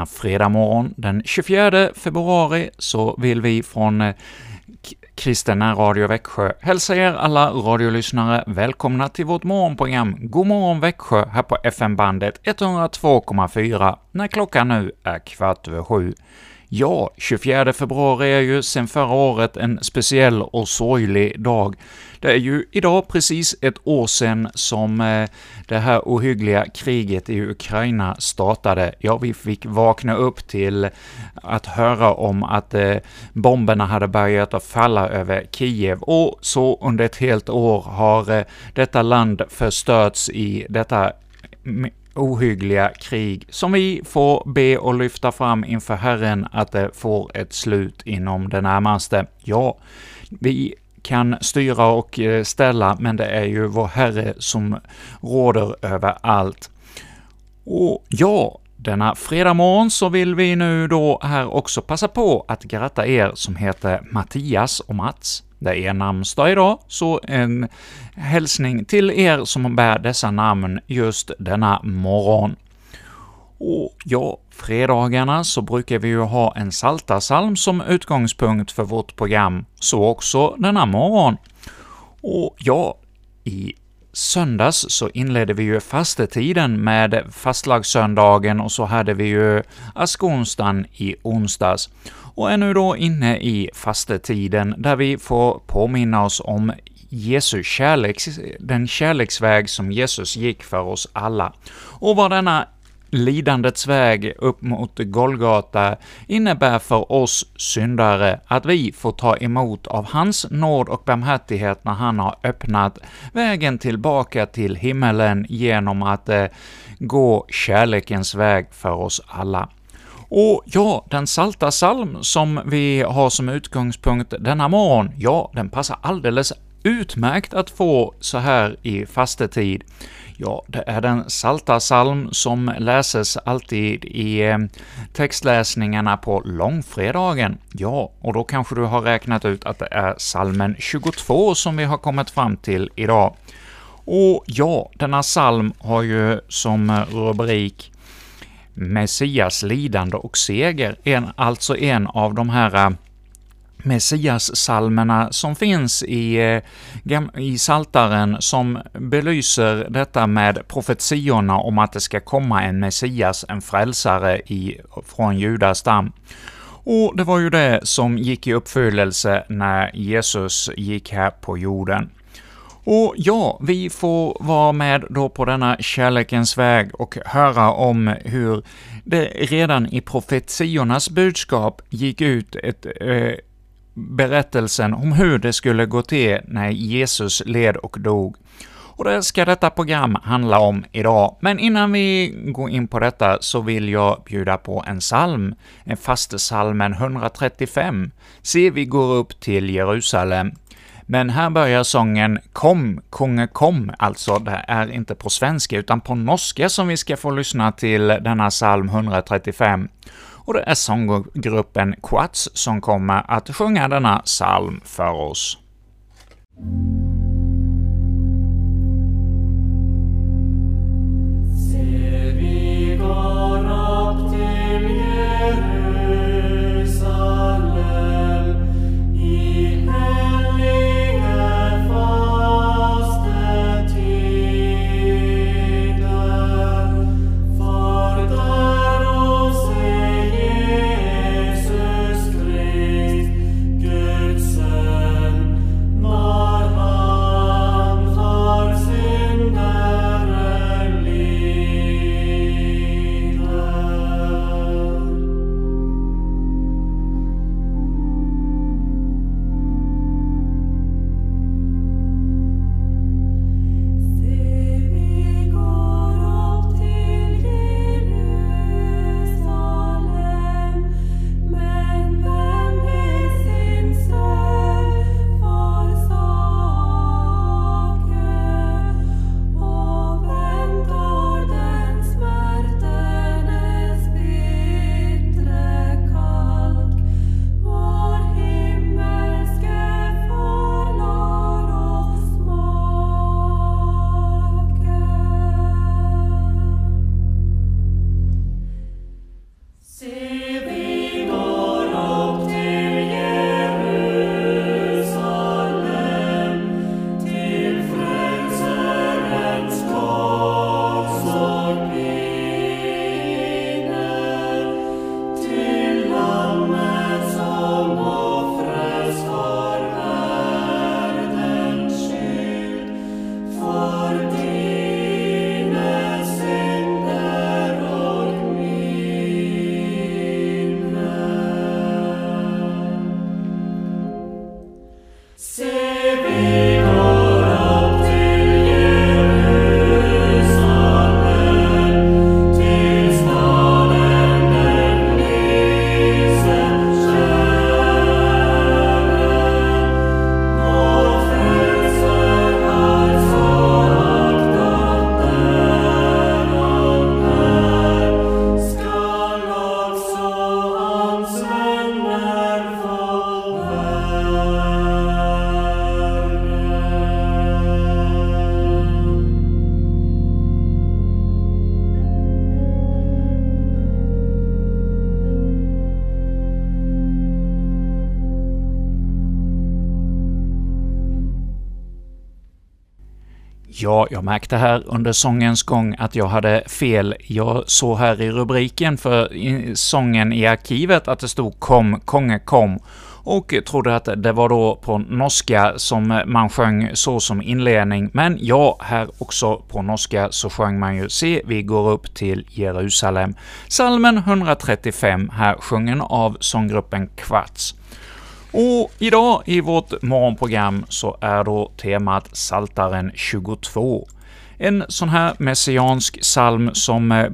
Denna fredag morgon den 24 februari så vill vi från eh, Kristina Kristen Radio Växjö hälsa er alla radiolyssnare välkomna till vårt morgonprogram God morgon Växjö här på FM-bandet 102,4 när klockan nu är kvart över sju. Ja, 24 februari är ju sedan förra året en speciell och sorglig dag. Det är ju idag precis ett år sedan som eh, det här ohyggliga kriget i Ukraina startade. Ja, vi fick vakna upp till att höra om att eh, bomberna hade börjat att falla över Kiev, och så under ett helt år har eh, detta land förstörts i detta ohyggliga krig som vi får be och lyfta fram inför Herren att det får ett slut inom det närmaste. Ja, vi kan styra och eh, ställa, men det är ju vår Herre som råder över allt. Och ja, denna fredag morgon så vill vi nu då här också passa på att gratta er som heter Mattias och Mats. Det är namnsdag idag, så en hälsning till er som bär dessa namn just denna morgon. Och ja, fredagarna så brukar vi ju ha en saltasalm som utgångspunkt för vårt program, så också denna morgon. Och ja, i söndags så inledde vi ju fastetiden med fastlagssöndagen och så hade vi ju askonsdagen i onsdags. Och är nu då inne i fastetiden, där vi får påminna oss om Jesu kärleks, den kärleksväg som Jesus gick för oss alla, och vad denna lidandets väg upp mot Golgata innebär för oss syndare att vi får ta emot av hans nåd och barmhärtighet när han har öppnat vägen tillbaka till himmelen genom att eh, gå kärlekens väg för oss alla. Och ja, den salta psalm som vi har som utgångspunkt denna morgon, ja, den passar alldeles utmärkt att få så här i fastetid. Ja, det är den salta psalm som läses alltid i eh, textläsningarna på långfredagen. Ja, och då kanske du har räknat ut att det är salmen 22 som vi har kommit fram till idag. Och ja, denna psalm har ju som rubrik Messias lidande och seger, en, alltså en av de här eh, Messias-salmerna som finns i, eh, i Saltaren som belyser detta med profetiorna om att det ska komma en Messias, en frälsare i, från Judas stam. Och det var ju det som gick i uppfyllelse när Jesus gick här på jorden. Och ja, vi får vara med då på denna kärlekens väg och höra om hur det redan i profetiornas budskap gick ut ett eh, berättelsen om hur det skulle gå till när Jesus led och dog. Och det ska detta program handla om idag, men innan vi går in på detta så vill jag bjuda på en psalm, en fastesalmen 135, Se, vi går upp till Jerusalem. Men här börjar sången ”Kom, konge kom”, alltså det är inte på svenska utan på norska som vi ska få lyssna till denna psalm 135. Och det är sånggruppen Quats som kommer att sjunga denna psalm för oss. Ja, jag märkte här under sångens gång att jag hade fel. Jag såg här i rubriken för sången i arkivet att det stod ”Kom, konge kom” och trodde att det var då på norska som man sjöng så som inledning, men ja, här också på norska så sjöng man ju ”Se, vi går upp till Jerusalem”. Salmen 135, här sjungen av sånggruppen Kvarts. Och idag i vårt morgonprogram så är då temat Saltaren 22. En sån här messiansk psalm som eh,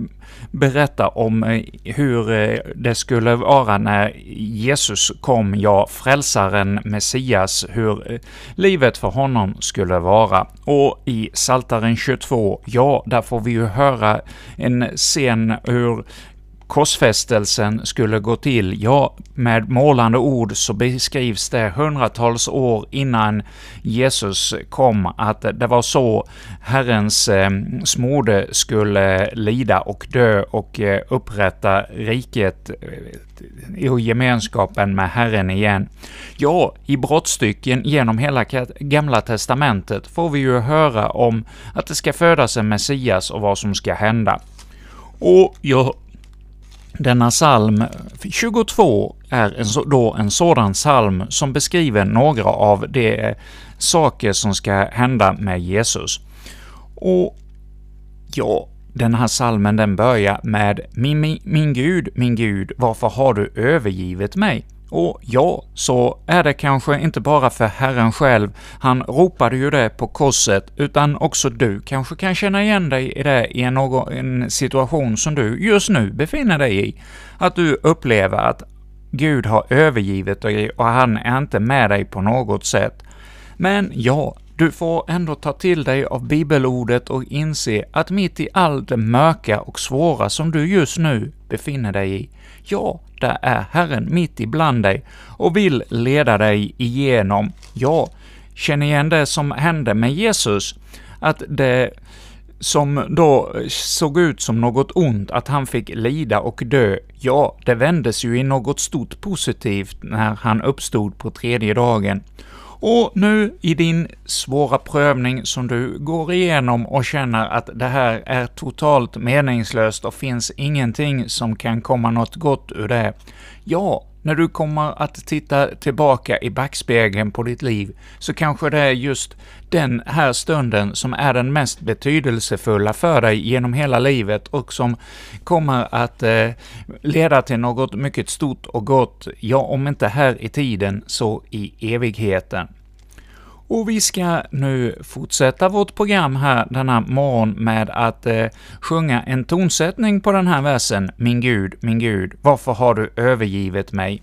berättar om eh, hur eh, det skulle vara när Jesus kom, ja, frälsaren Messias, hur livet för honom skulle vara. Och i Saltaren 22, ja, där får vi ju höra en scen hur korsfästelsen skulle gå till, ja, med målande ord så beskrivs det hundratals år innan Jesus kom, att det var så Herrens eh, smorde skulle lida och dö och eh, upprätta riket eh, och gemenskapen med Herren igen. Ja, i brottstycken genom hela Gamla Testamentet får vi ju höra om att det ska födas en Messias och vad som ska hända. Och jag denna psalm 22 är en, då en sådan psalm som beskriver några av de eh, saker som ska hända med Jesus. Och ja, den här salmen den börjar med min, min, ”Min Gud, min Gud, varför har du övergivit mig?” Och ja, så är det kanske inte bara för Herren själv, han ropade ju det på korset, utan också du kanske kan känna igen dig i det i en, en situation som du just nu befinner dig i. Att du upplever att Gud har övergivit dig och han är inte med dig på något sätt. Men ja, du får ändå ta till dig av bibelordet och inse att mitt i allt det mörka och svåra som du just nu befinner dig i, ja, där är Herren mitt ibland dig och vill leda dig igenom. Ja, känn igen det som hände med Jesus, att det som då såg ut som något ont, att han fick lida och dö, ja, det vändes ju i något stort positivt när han uppstod på tredje dagen. Och nu i din svåra prövning som du går igenom och känner att det här är totalt meningslöst och finns ingenting som kan komma något gott ur det, ja, när du kommer att titta tillbaka i backspegeln på ditt liv, så kanske det är just den här stunden som är den mest betydelsefulla för dig genom hela livet och som kommer att eh, leda till något mycket stort och gott, ja, om inte här i tiden, så i evigheten. Och vi ska nu fortsätta vårt program här denna morgon med att eh, sjunga en tonsättning på den här versen. ”Min Gud, min Gud, varför har du övergivit mig?”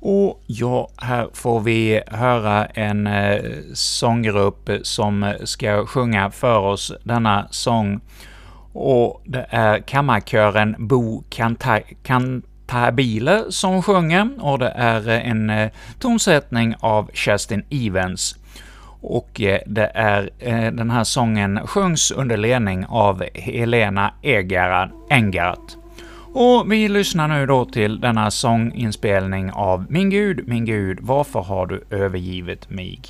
Och ja, här får vi höra en eh, sånggrupp som ska sjunga för oss denna sång, och det är kammarkören Bo Kanta Cantabile som sjunger, och det är eh, en eh, tonsättning av Kerstin Evans och eh, det är eh, den här sången sjungs under ledning av Helena Egara Engart. Och vi lyssnar nu då till denna sånginspelning av ”Min Gud, min Gud, varför har du övergivit mig?”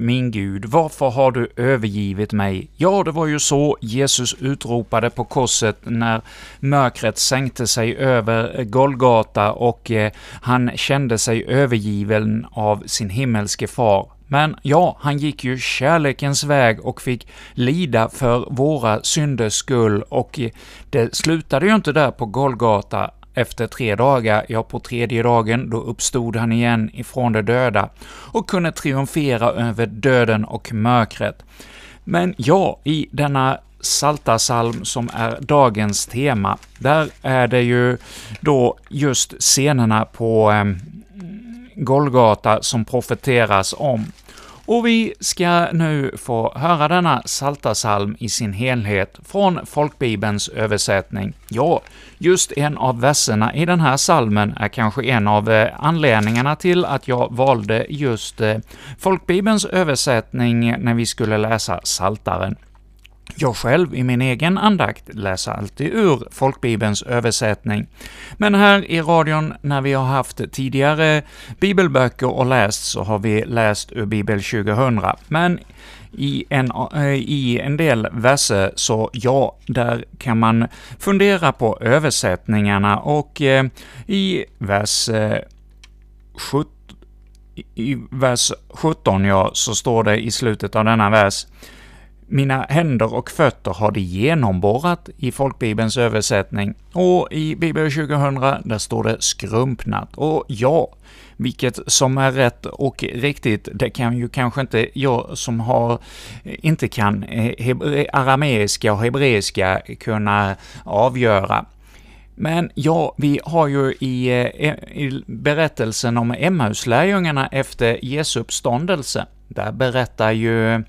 Gud, min Gud, varför har du övergivit mig? Ja, det var ju så Jesus utropade på korset när mörkret sänkte sig över Golgata och eh, han kände sig övergiven av sin himmelske far. Men ja, han gick ju kärlekens väg och fick lida för våra synders skull, och eh, det slutade ju inte där på Golgata efter tre dagar, ja, på tredje dagen, då uppstod han igen ifrån de döda och kunde triumfera över döden och mörkret. Men ja, i denna Saltarsalm som är dagens tema, där är det ju då just scenerna på eh, Golgata som profeteras om. Och vi ska nu få höra denna Saltasalm i sin helhet från folkbibelns översättning. Ja, just en av verserna i den här salmen är kanske en av eh, anledningarna till att jag valde just eh, folkbibelns översättning när vi skulle läsa Saltaren. Jag själv i min egen andakt läser alltid ur folkbibelns översättning, men här i radion, när vi har haft tidigare bibelböcker och läst, så har vi läst ur Bibel 2000. Men i en, eh, i en del verser, så ja, där kan man fundera på översättningarna, och eh, i vers eh, 17 i vers 17, ja, så står det i slutet av denna vers mina händer och fötter har de genomborrat i folkbibelns översättning, och i Bibel 2000 där står det skrumpnat. Och ja, vilket som är rätt och riktigt, det kan ju kanske inte jag som har, inte kan eh, arameiska och hebreiska kunna avgöra. Men ja, vi har ju i, eh, e-, i berättelsen om Emmauslärjungarna efter Jesu uppståndelse, där berättar ju Eh,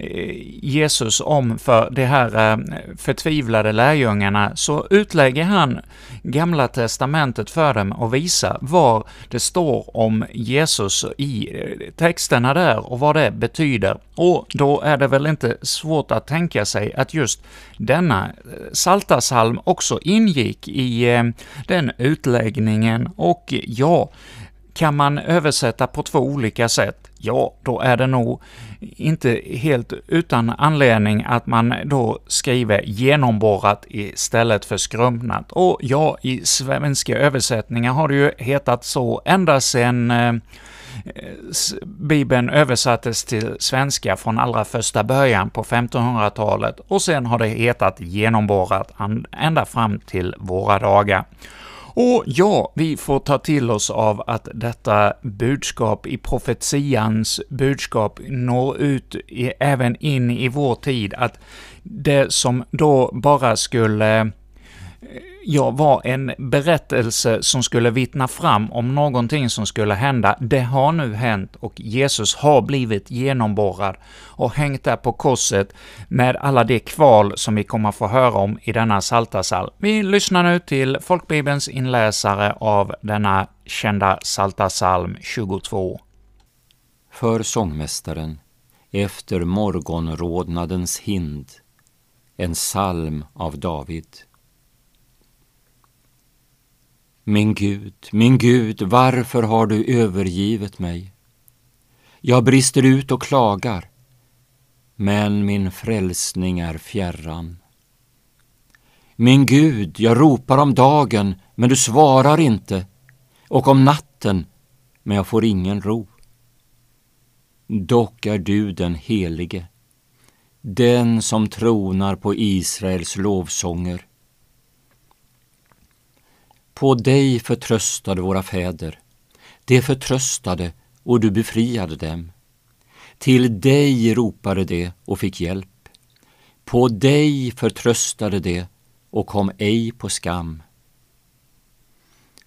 Eh, Jesus om för de här eh, förtvivlade lärjungarna, så utlägger han Gamla Testamentet för dem och visar var det står om Jesus i eh, texterna där och vad det betyder. Och då är det väl inte svårt att tänka sig att just denna saltasalm också ingick i den utläggningen, och ja, kan man översätta på två olika sätt ja, då är det nog inte helt utan anledning att man då skriver genomborrat istället för skrumpnat. Och ja, i svenska översättningar har det ju hetat så ända sedan eh, Bibeln översattes till svenska från allra första början på 1500-talet, och sen har det hetat genomborrat ända fram till våra dagar. Och ja, vi får ta till oss av att detta budskap i profetians budskap når ut i, även in i vår tid, att det som då bara skulle jag var en berättelse som skulle vittna fram om någonting som skulle hända, det har nu hänt och Jesus har blivit genomborrad och hängt där på korset med alla de kval som vi kommer få höra om i denna saltasal. Vi lyssnar nu till folkbibelns inläsare av denna kända saltasalm 22. För sångmästaren, efter morgonrodnadens hind, en psalm av David. Min Gud, min Gud, varför har du övergivit mig? Jag brister ut och klagar, men min frälsning är fjärran. Min Gud, jag ropar om dagen, men du svarar inte, och om natten, men jag får ingen ro. Dock är du den helige, den som tronar på Israels lovsånger. På dig förtröstade våra fäder. De förtröstade och du befriade dem. Till dig ropade de och fick hjälp. På dig förtröstade de och kom ej på skam.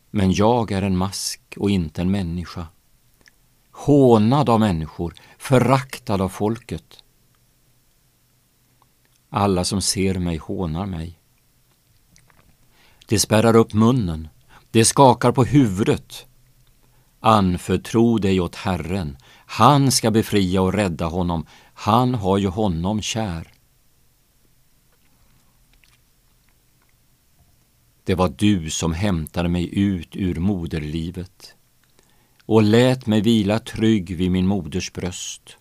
Men jag är en mask och inte en människa, hånad av människor, föraktad av folket. Alla som ser mig hånar mig. Det spärrar upp munnen, det skakar på huvudet. Anförtro dig åt Herren, han ska befria och rädda honom, han har ju honom kär. Det var du som hämtade mig ut ur moderlivet och lät mig vila trygg vid min moders bröst.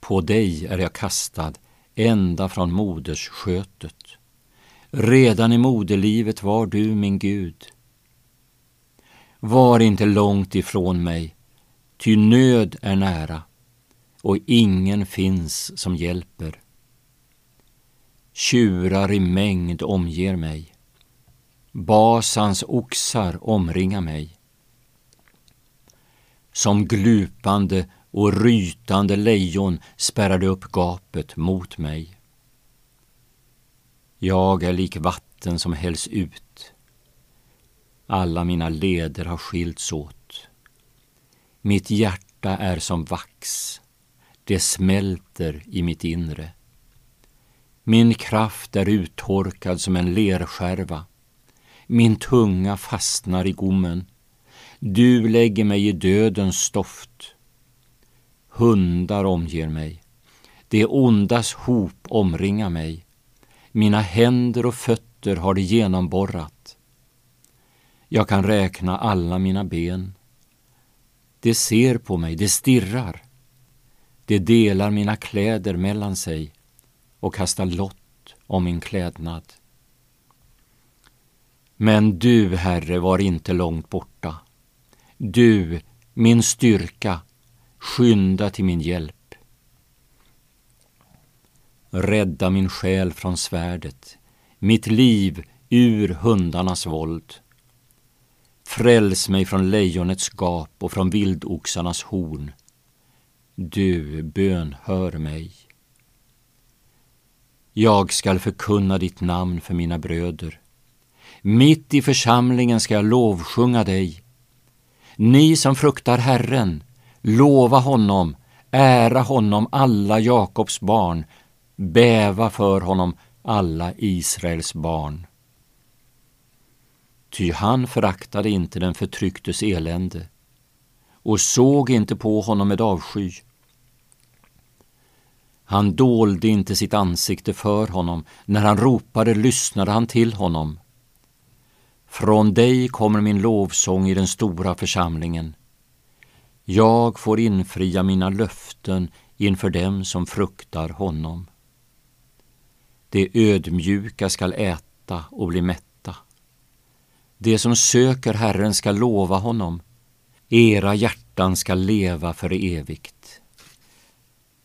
På dig är jag kastad ända från modersskötet. Redan i moderlivet var du min Gud. Var inte långt ifrån mig, ty nöd är nära och ingen finns som hjälper. Tjurar i mängd omger mig. Basans oxar omringar mig. Som glupande och rytande lejon spärrade upp gapet mot mig. Jag är lik vatten som hälls ut. Alla mina leder har skilts åt. Mitt hjärta är som vax. Det smälter i mitt inre. Min kraft är uttorkad som en lerskärva. Min tunga fastnar i gommen. Du lägger mig i dödens stoft. Hundar omger mig. Det ondas hop omringar mig. Mina händer och fötter har det genomborrat. Jag kan räkna alla mina ben. Det ser på mig, det stirrar. Det delar mina kläder mellan sig och kastar lott om min klädnad. Men du, Herre, var inte långt borta. Du, min styrka, skynda till min hjälp. Rädda min själ från svärdet, mitt liv ur hundarnas våld. Fräls mig från lejonets gap och från vildoxarnas horn. Du bönhör mig. Jag skall förkunna ditt namn för mina bröder. Mitt i församlingen ska jag lovsjunga dig. Ni som fruktar Herren, lova honom, ära honom alla Jakobs barn, bäva för honom alla Israels barn. Ty han föraktade inte den förtrycktes elände och såg inte på honom med avsky. Han dolde inte sitt ansikte för honom, när han ropade lyssnade han till honom. Från dig kommer min lovsång i den stora församlingen. Jag får infria mina löften inför dem som fruktar honom. De ödmjuka skall äta och bli mätta. De som söker Herren skall lova honom. Era hjärtan skall leva för evigt.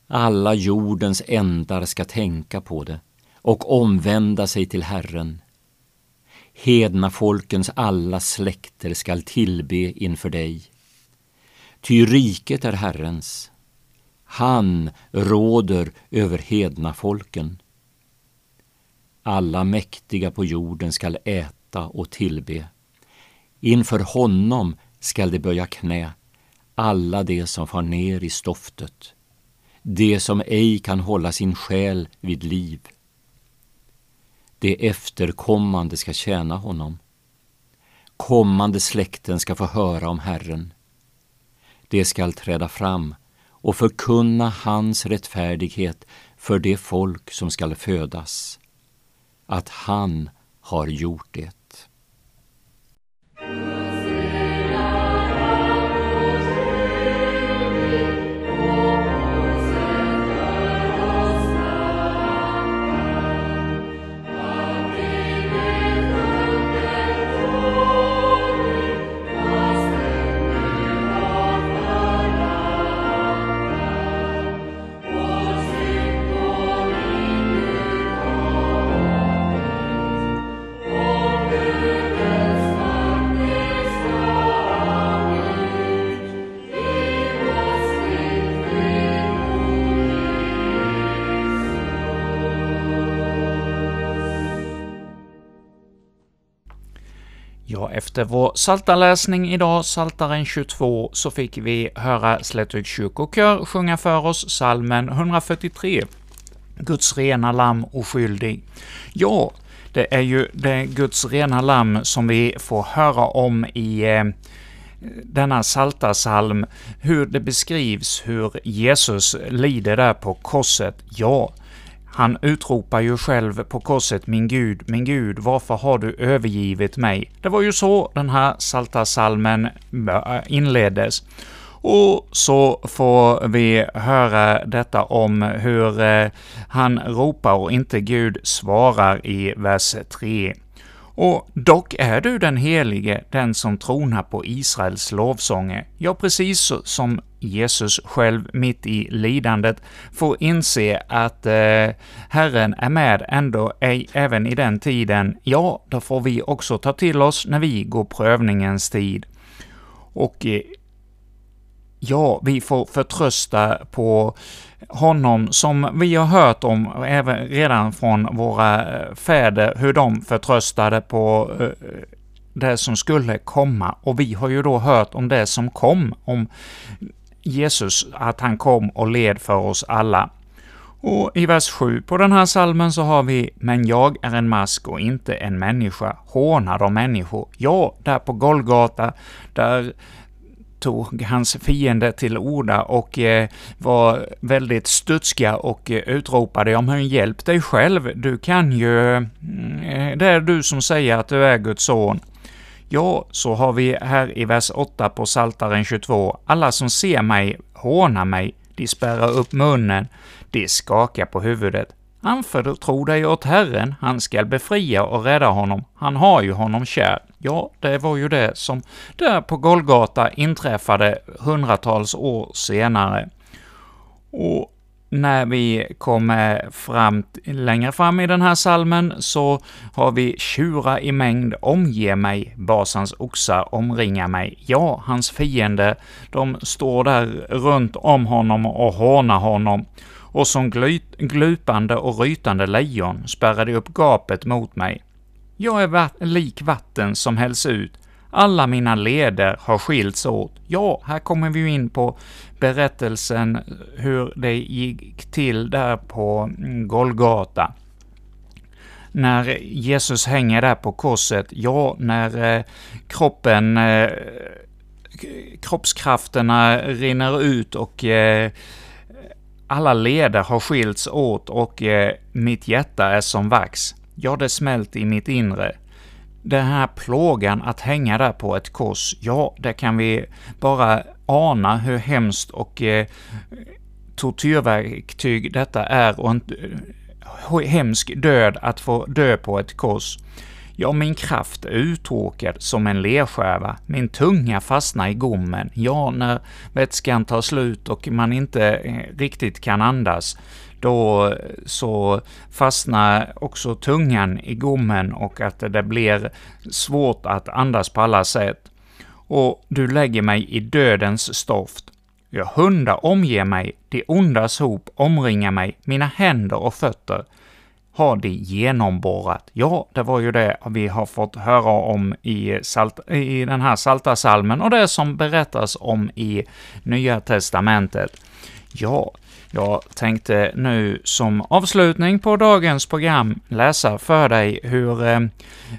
Alla jordens ändar ska tänka på det och omvända sig till Herren. Hedna folkens alla släkter skall tillbe inför dig. Ty riket är Herrens. Han råder över hedna folken. Alla mäktiga på jorden skall äta och tillbe. Inför honom skall de böja knä, alla de som far ner i stoftet, de som ej kan hålla sin själ vid liv. De efterkommande ska tjäna honom. Kommande släkten ska få höra om Herren. De skall träda fram och förkunna hans rättfärdighet för det folk som skall födas, att han har gjort det. Efter vår saltarläsning idag, Saltaren 22, så fick vi höra Slättöks kyrkokör sjunga för oss salmen 143, Guds rena lamm oskyldig. Ja, det är ju det Guds rena lamm som vi får höra om i eh, denna salta salm, hur det beskrivs hur Jesus lider där på korset. Ja, han utropar ju själv på korset ”Min Gud, min Gud, varför har du övergivit mig?” Det var ju så den här salta salmen äh, inleddes. Och så får vi höra detta om hur äh, han ropar och inte Gud svarar i vers 3. Och dock är du den helige, den som tronar på Israels lovsånger. Ja, precis som Jesus själv mitt i lidandet får inse att eh, Herren är med ändå ej, även i den tiden, ja, då får vi också ta till oss när vi går prövningens tid. Och eh, ja, vi får förtrösta på honom som vi har hört om även redan från våra eh, fäder, hur de förtröstade på eh, det som skulle komma. Och vi har ju då hört om det som kom, om Jesus, att han kom och led för oss alla. Och i vers 7 på den här salmen så har vi ”Men jag är en mask och inte en människa, hånad av människor”. Ja, där på Golgata, där tog hans fiende till orda och eh, var väldigt studska och eh, utropade ”Ja, men hjälp dig själv, du kan ju... Mm, eh, det är du som säger att du är Guds son”. Ja, så har vi här i vers 8 på Saltaren 22, ”Alla som ser mig hånar mig, de spärrar upp munnen, de skakar på huvudet. Anförtro dig åt Herren, han skall befria och rädda honom, han har ju honom kär. Ja, det var ju det som där på Golgata inträffade hundratals år senare. Och när vi kommer fram, längre fram i den här salmen så har vi ”Tjura i mängd omge mig, Basans oxar omringa mig”. Ja, hans fiender, de står där runt om honom och hånar honom och som glupande och rytande lejon spärrade upp gapet mot mig. Jag är vatt lik vatten som hälls ut, alla mina leder har skilts åt. Ja, här kommer vi in på berättelsen hur det gick till där på mm, Golgata. När Jesus hänger där på korset, ja, när eh, kroppen, eh, kroppskrafterna rinner ut och eh, alla leder har skilts åt och eh, mitt hjärta är som vax. Ja, det smält i mitt inre. Den här plågan att hänga där på ett kors, ja, det kan vi bara ana hur hemskt och eh, tortyrverktyg detta är och en eh, hemsk död att få dö på ett kors. Ja, min kraft är uttråkad som en lerskärva, min tunga fastnar i gommen. Ja, när vätskan tar slut och man inte eh, riktigt kan andas, då eh, så fastnar också tungan i gommen och att det blir svårt att andas på alla sätt. Och du lägger mig i dödens stoft. Ja, hundar omger mig, de ondas hop omringar mig, mina händer och fötter har de genomborrat. Ja, det var ju det vi har fått höra om i, salt, i den här salta salmen och det som berättas om i Nya Testamentet. Ja, jag tänkte nu som avslutning på dagens program läsa för dig hur eh,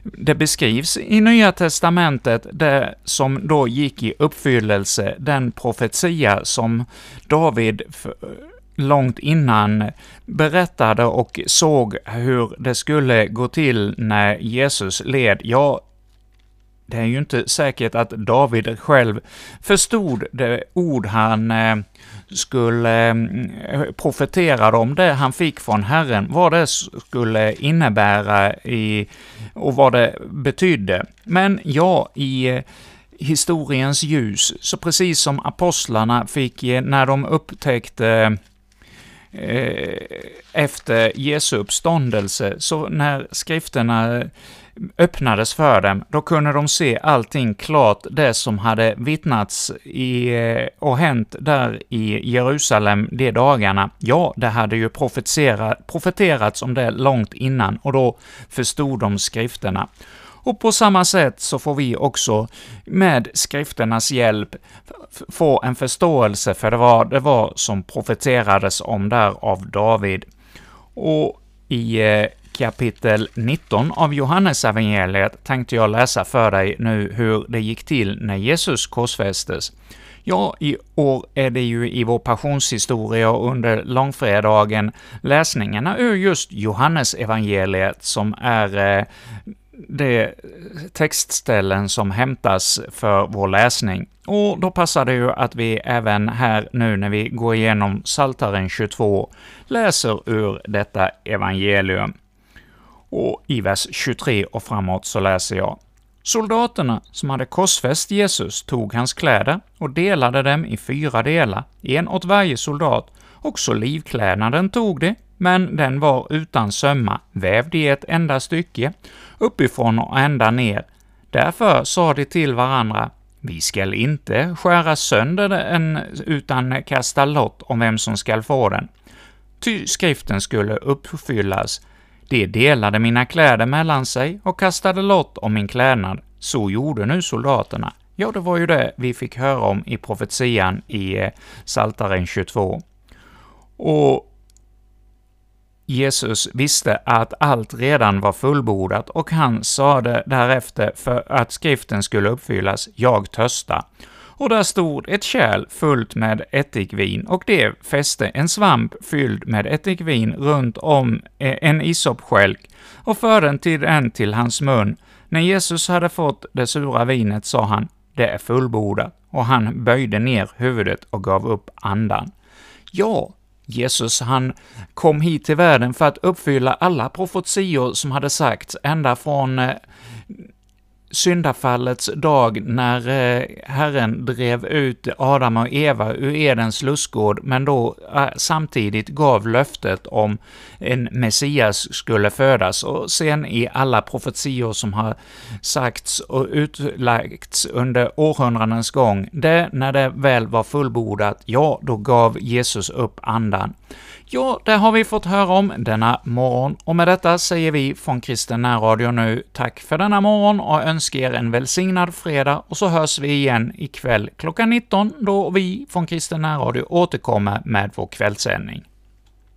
det beskrivs i Nya Testamentet, det som då gick i uppfyllelse, den profetia som David långt innan berättade och såg hur det skulle gå till när Jesus led. Ja, det är ju inte säkert att David själv förstod det ord han eh, skulle eh, profetera om, det han fick från Herren, vad det skulle innebära i, och vad det betydde. Men ja, i eh, historiens ljus, så precis som apostlarna fick, när de upptäckte Eh, efter Jesu uppståndelse, så när skrifterna eh, öppnades för dem, då kunde de se allting klart, det som hade vittnats i, eh, och hänt där i Jerusalem de dagarna. Ja, det hade ju profeterats om det långt innan, och då förstod de skrifterna. Och på samma sätt så får vi också med skrifternas hjälp få en förståelse för vad det var som profeterades om där av David. Och i eh, kapitel 19 av Johannesevangeliet tänkte jag läsa för dig nu hur det gick till när Jesus korsfästes. Ja, i år är det ju i vår passionshistoria under långfredagen läsningarna ur just Johannesevangeliet som är eh, det textställen som hämtas för vår läsning. Och då passar det ju att vi även här nu när vi går igenom Saltaren 22 läser ur detta evangelium. Och i vers 23 och framåt så läser jag Soldaterna som hade korsfäst Jesus tog hans kläder och delade dem i fyra delar, en åt varje soldat. Också livklädnaden tog de, men den var utan sömma, vävd i ett enda stycke, uppifrån och ända ner. Därför sa de till varandra, vi skall inte skära sönder den, utan kasta lott om vem som skall få den. Ty skriften skulle uppfyllas, de delade mina kläder mellan sig och kastade lott om min klädnad. Så gjorde nu soldaterna. Ja, det var ju det vi fick höra om i profetian i eh, Saltaren 22. Och Jesus visste att allt redan var fullbordat och han sade därefter för att skriften skulle uppfyllas, ”Jag törsta” och där stod ett kärl fullt med ättikvin, och det fäste en svamp fylld med ättikvin runt om e-, en isopskälk och förde den till den till hans mun. När Jesus hade fått det sura vinet sa han, det är fullbordat, och han böjde ner huvudet och gav upp andan. Ja, Jesus han kom hit till världen för att uppfylla alla profetior som hade sagts ända från eh, syndafallets dag när eh, Herren drev ut Adam och Eva ur Edens lustgård, men då eh, samtidigt gav löftet om en Messias skulle födas, och sen i alla profetior som har sagts och utlagts under århundradens gång, det, när det väl var fullbordat, ja, då gav Jesus upp andan. Ja, det har vi fått höra om denna morgon, och med detta säger vi från Kristen Radio nu tack för denna morgon och önskar er en välsignad fredag, och så hörs vi igen ikväll klockan 19, då vi från Kristen Radio återkommer med vår kvällssändning.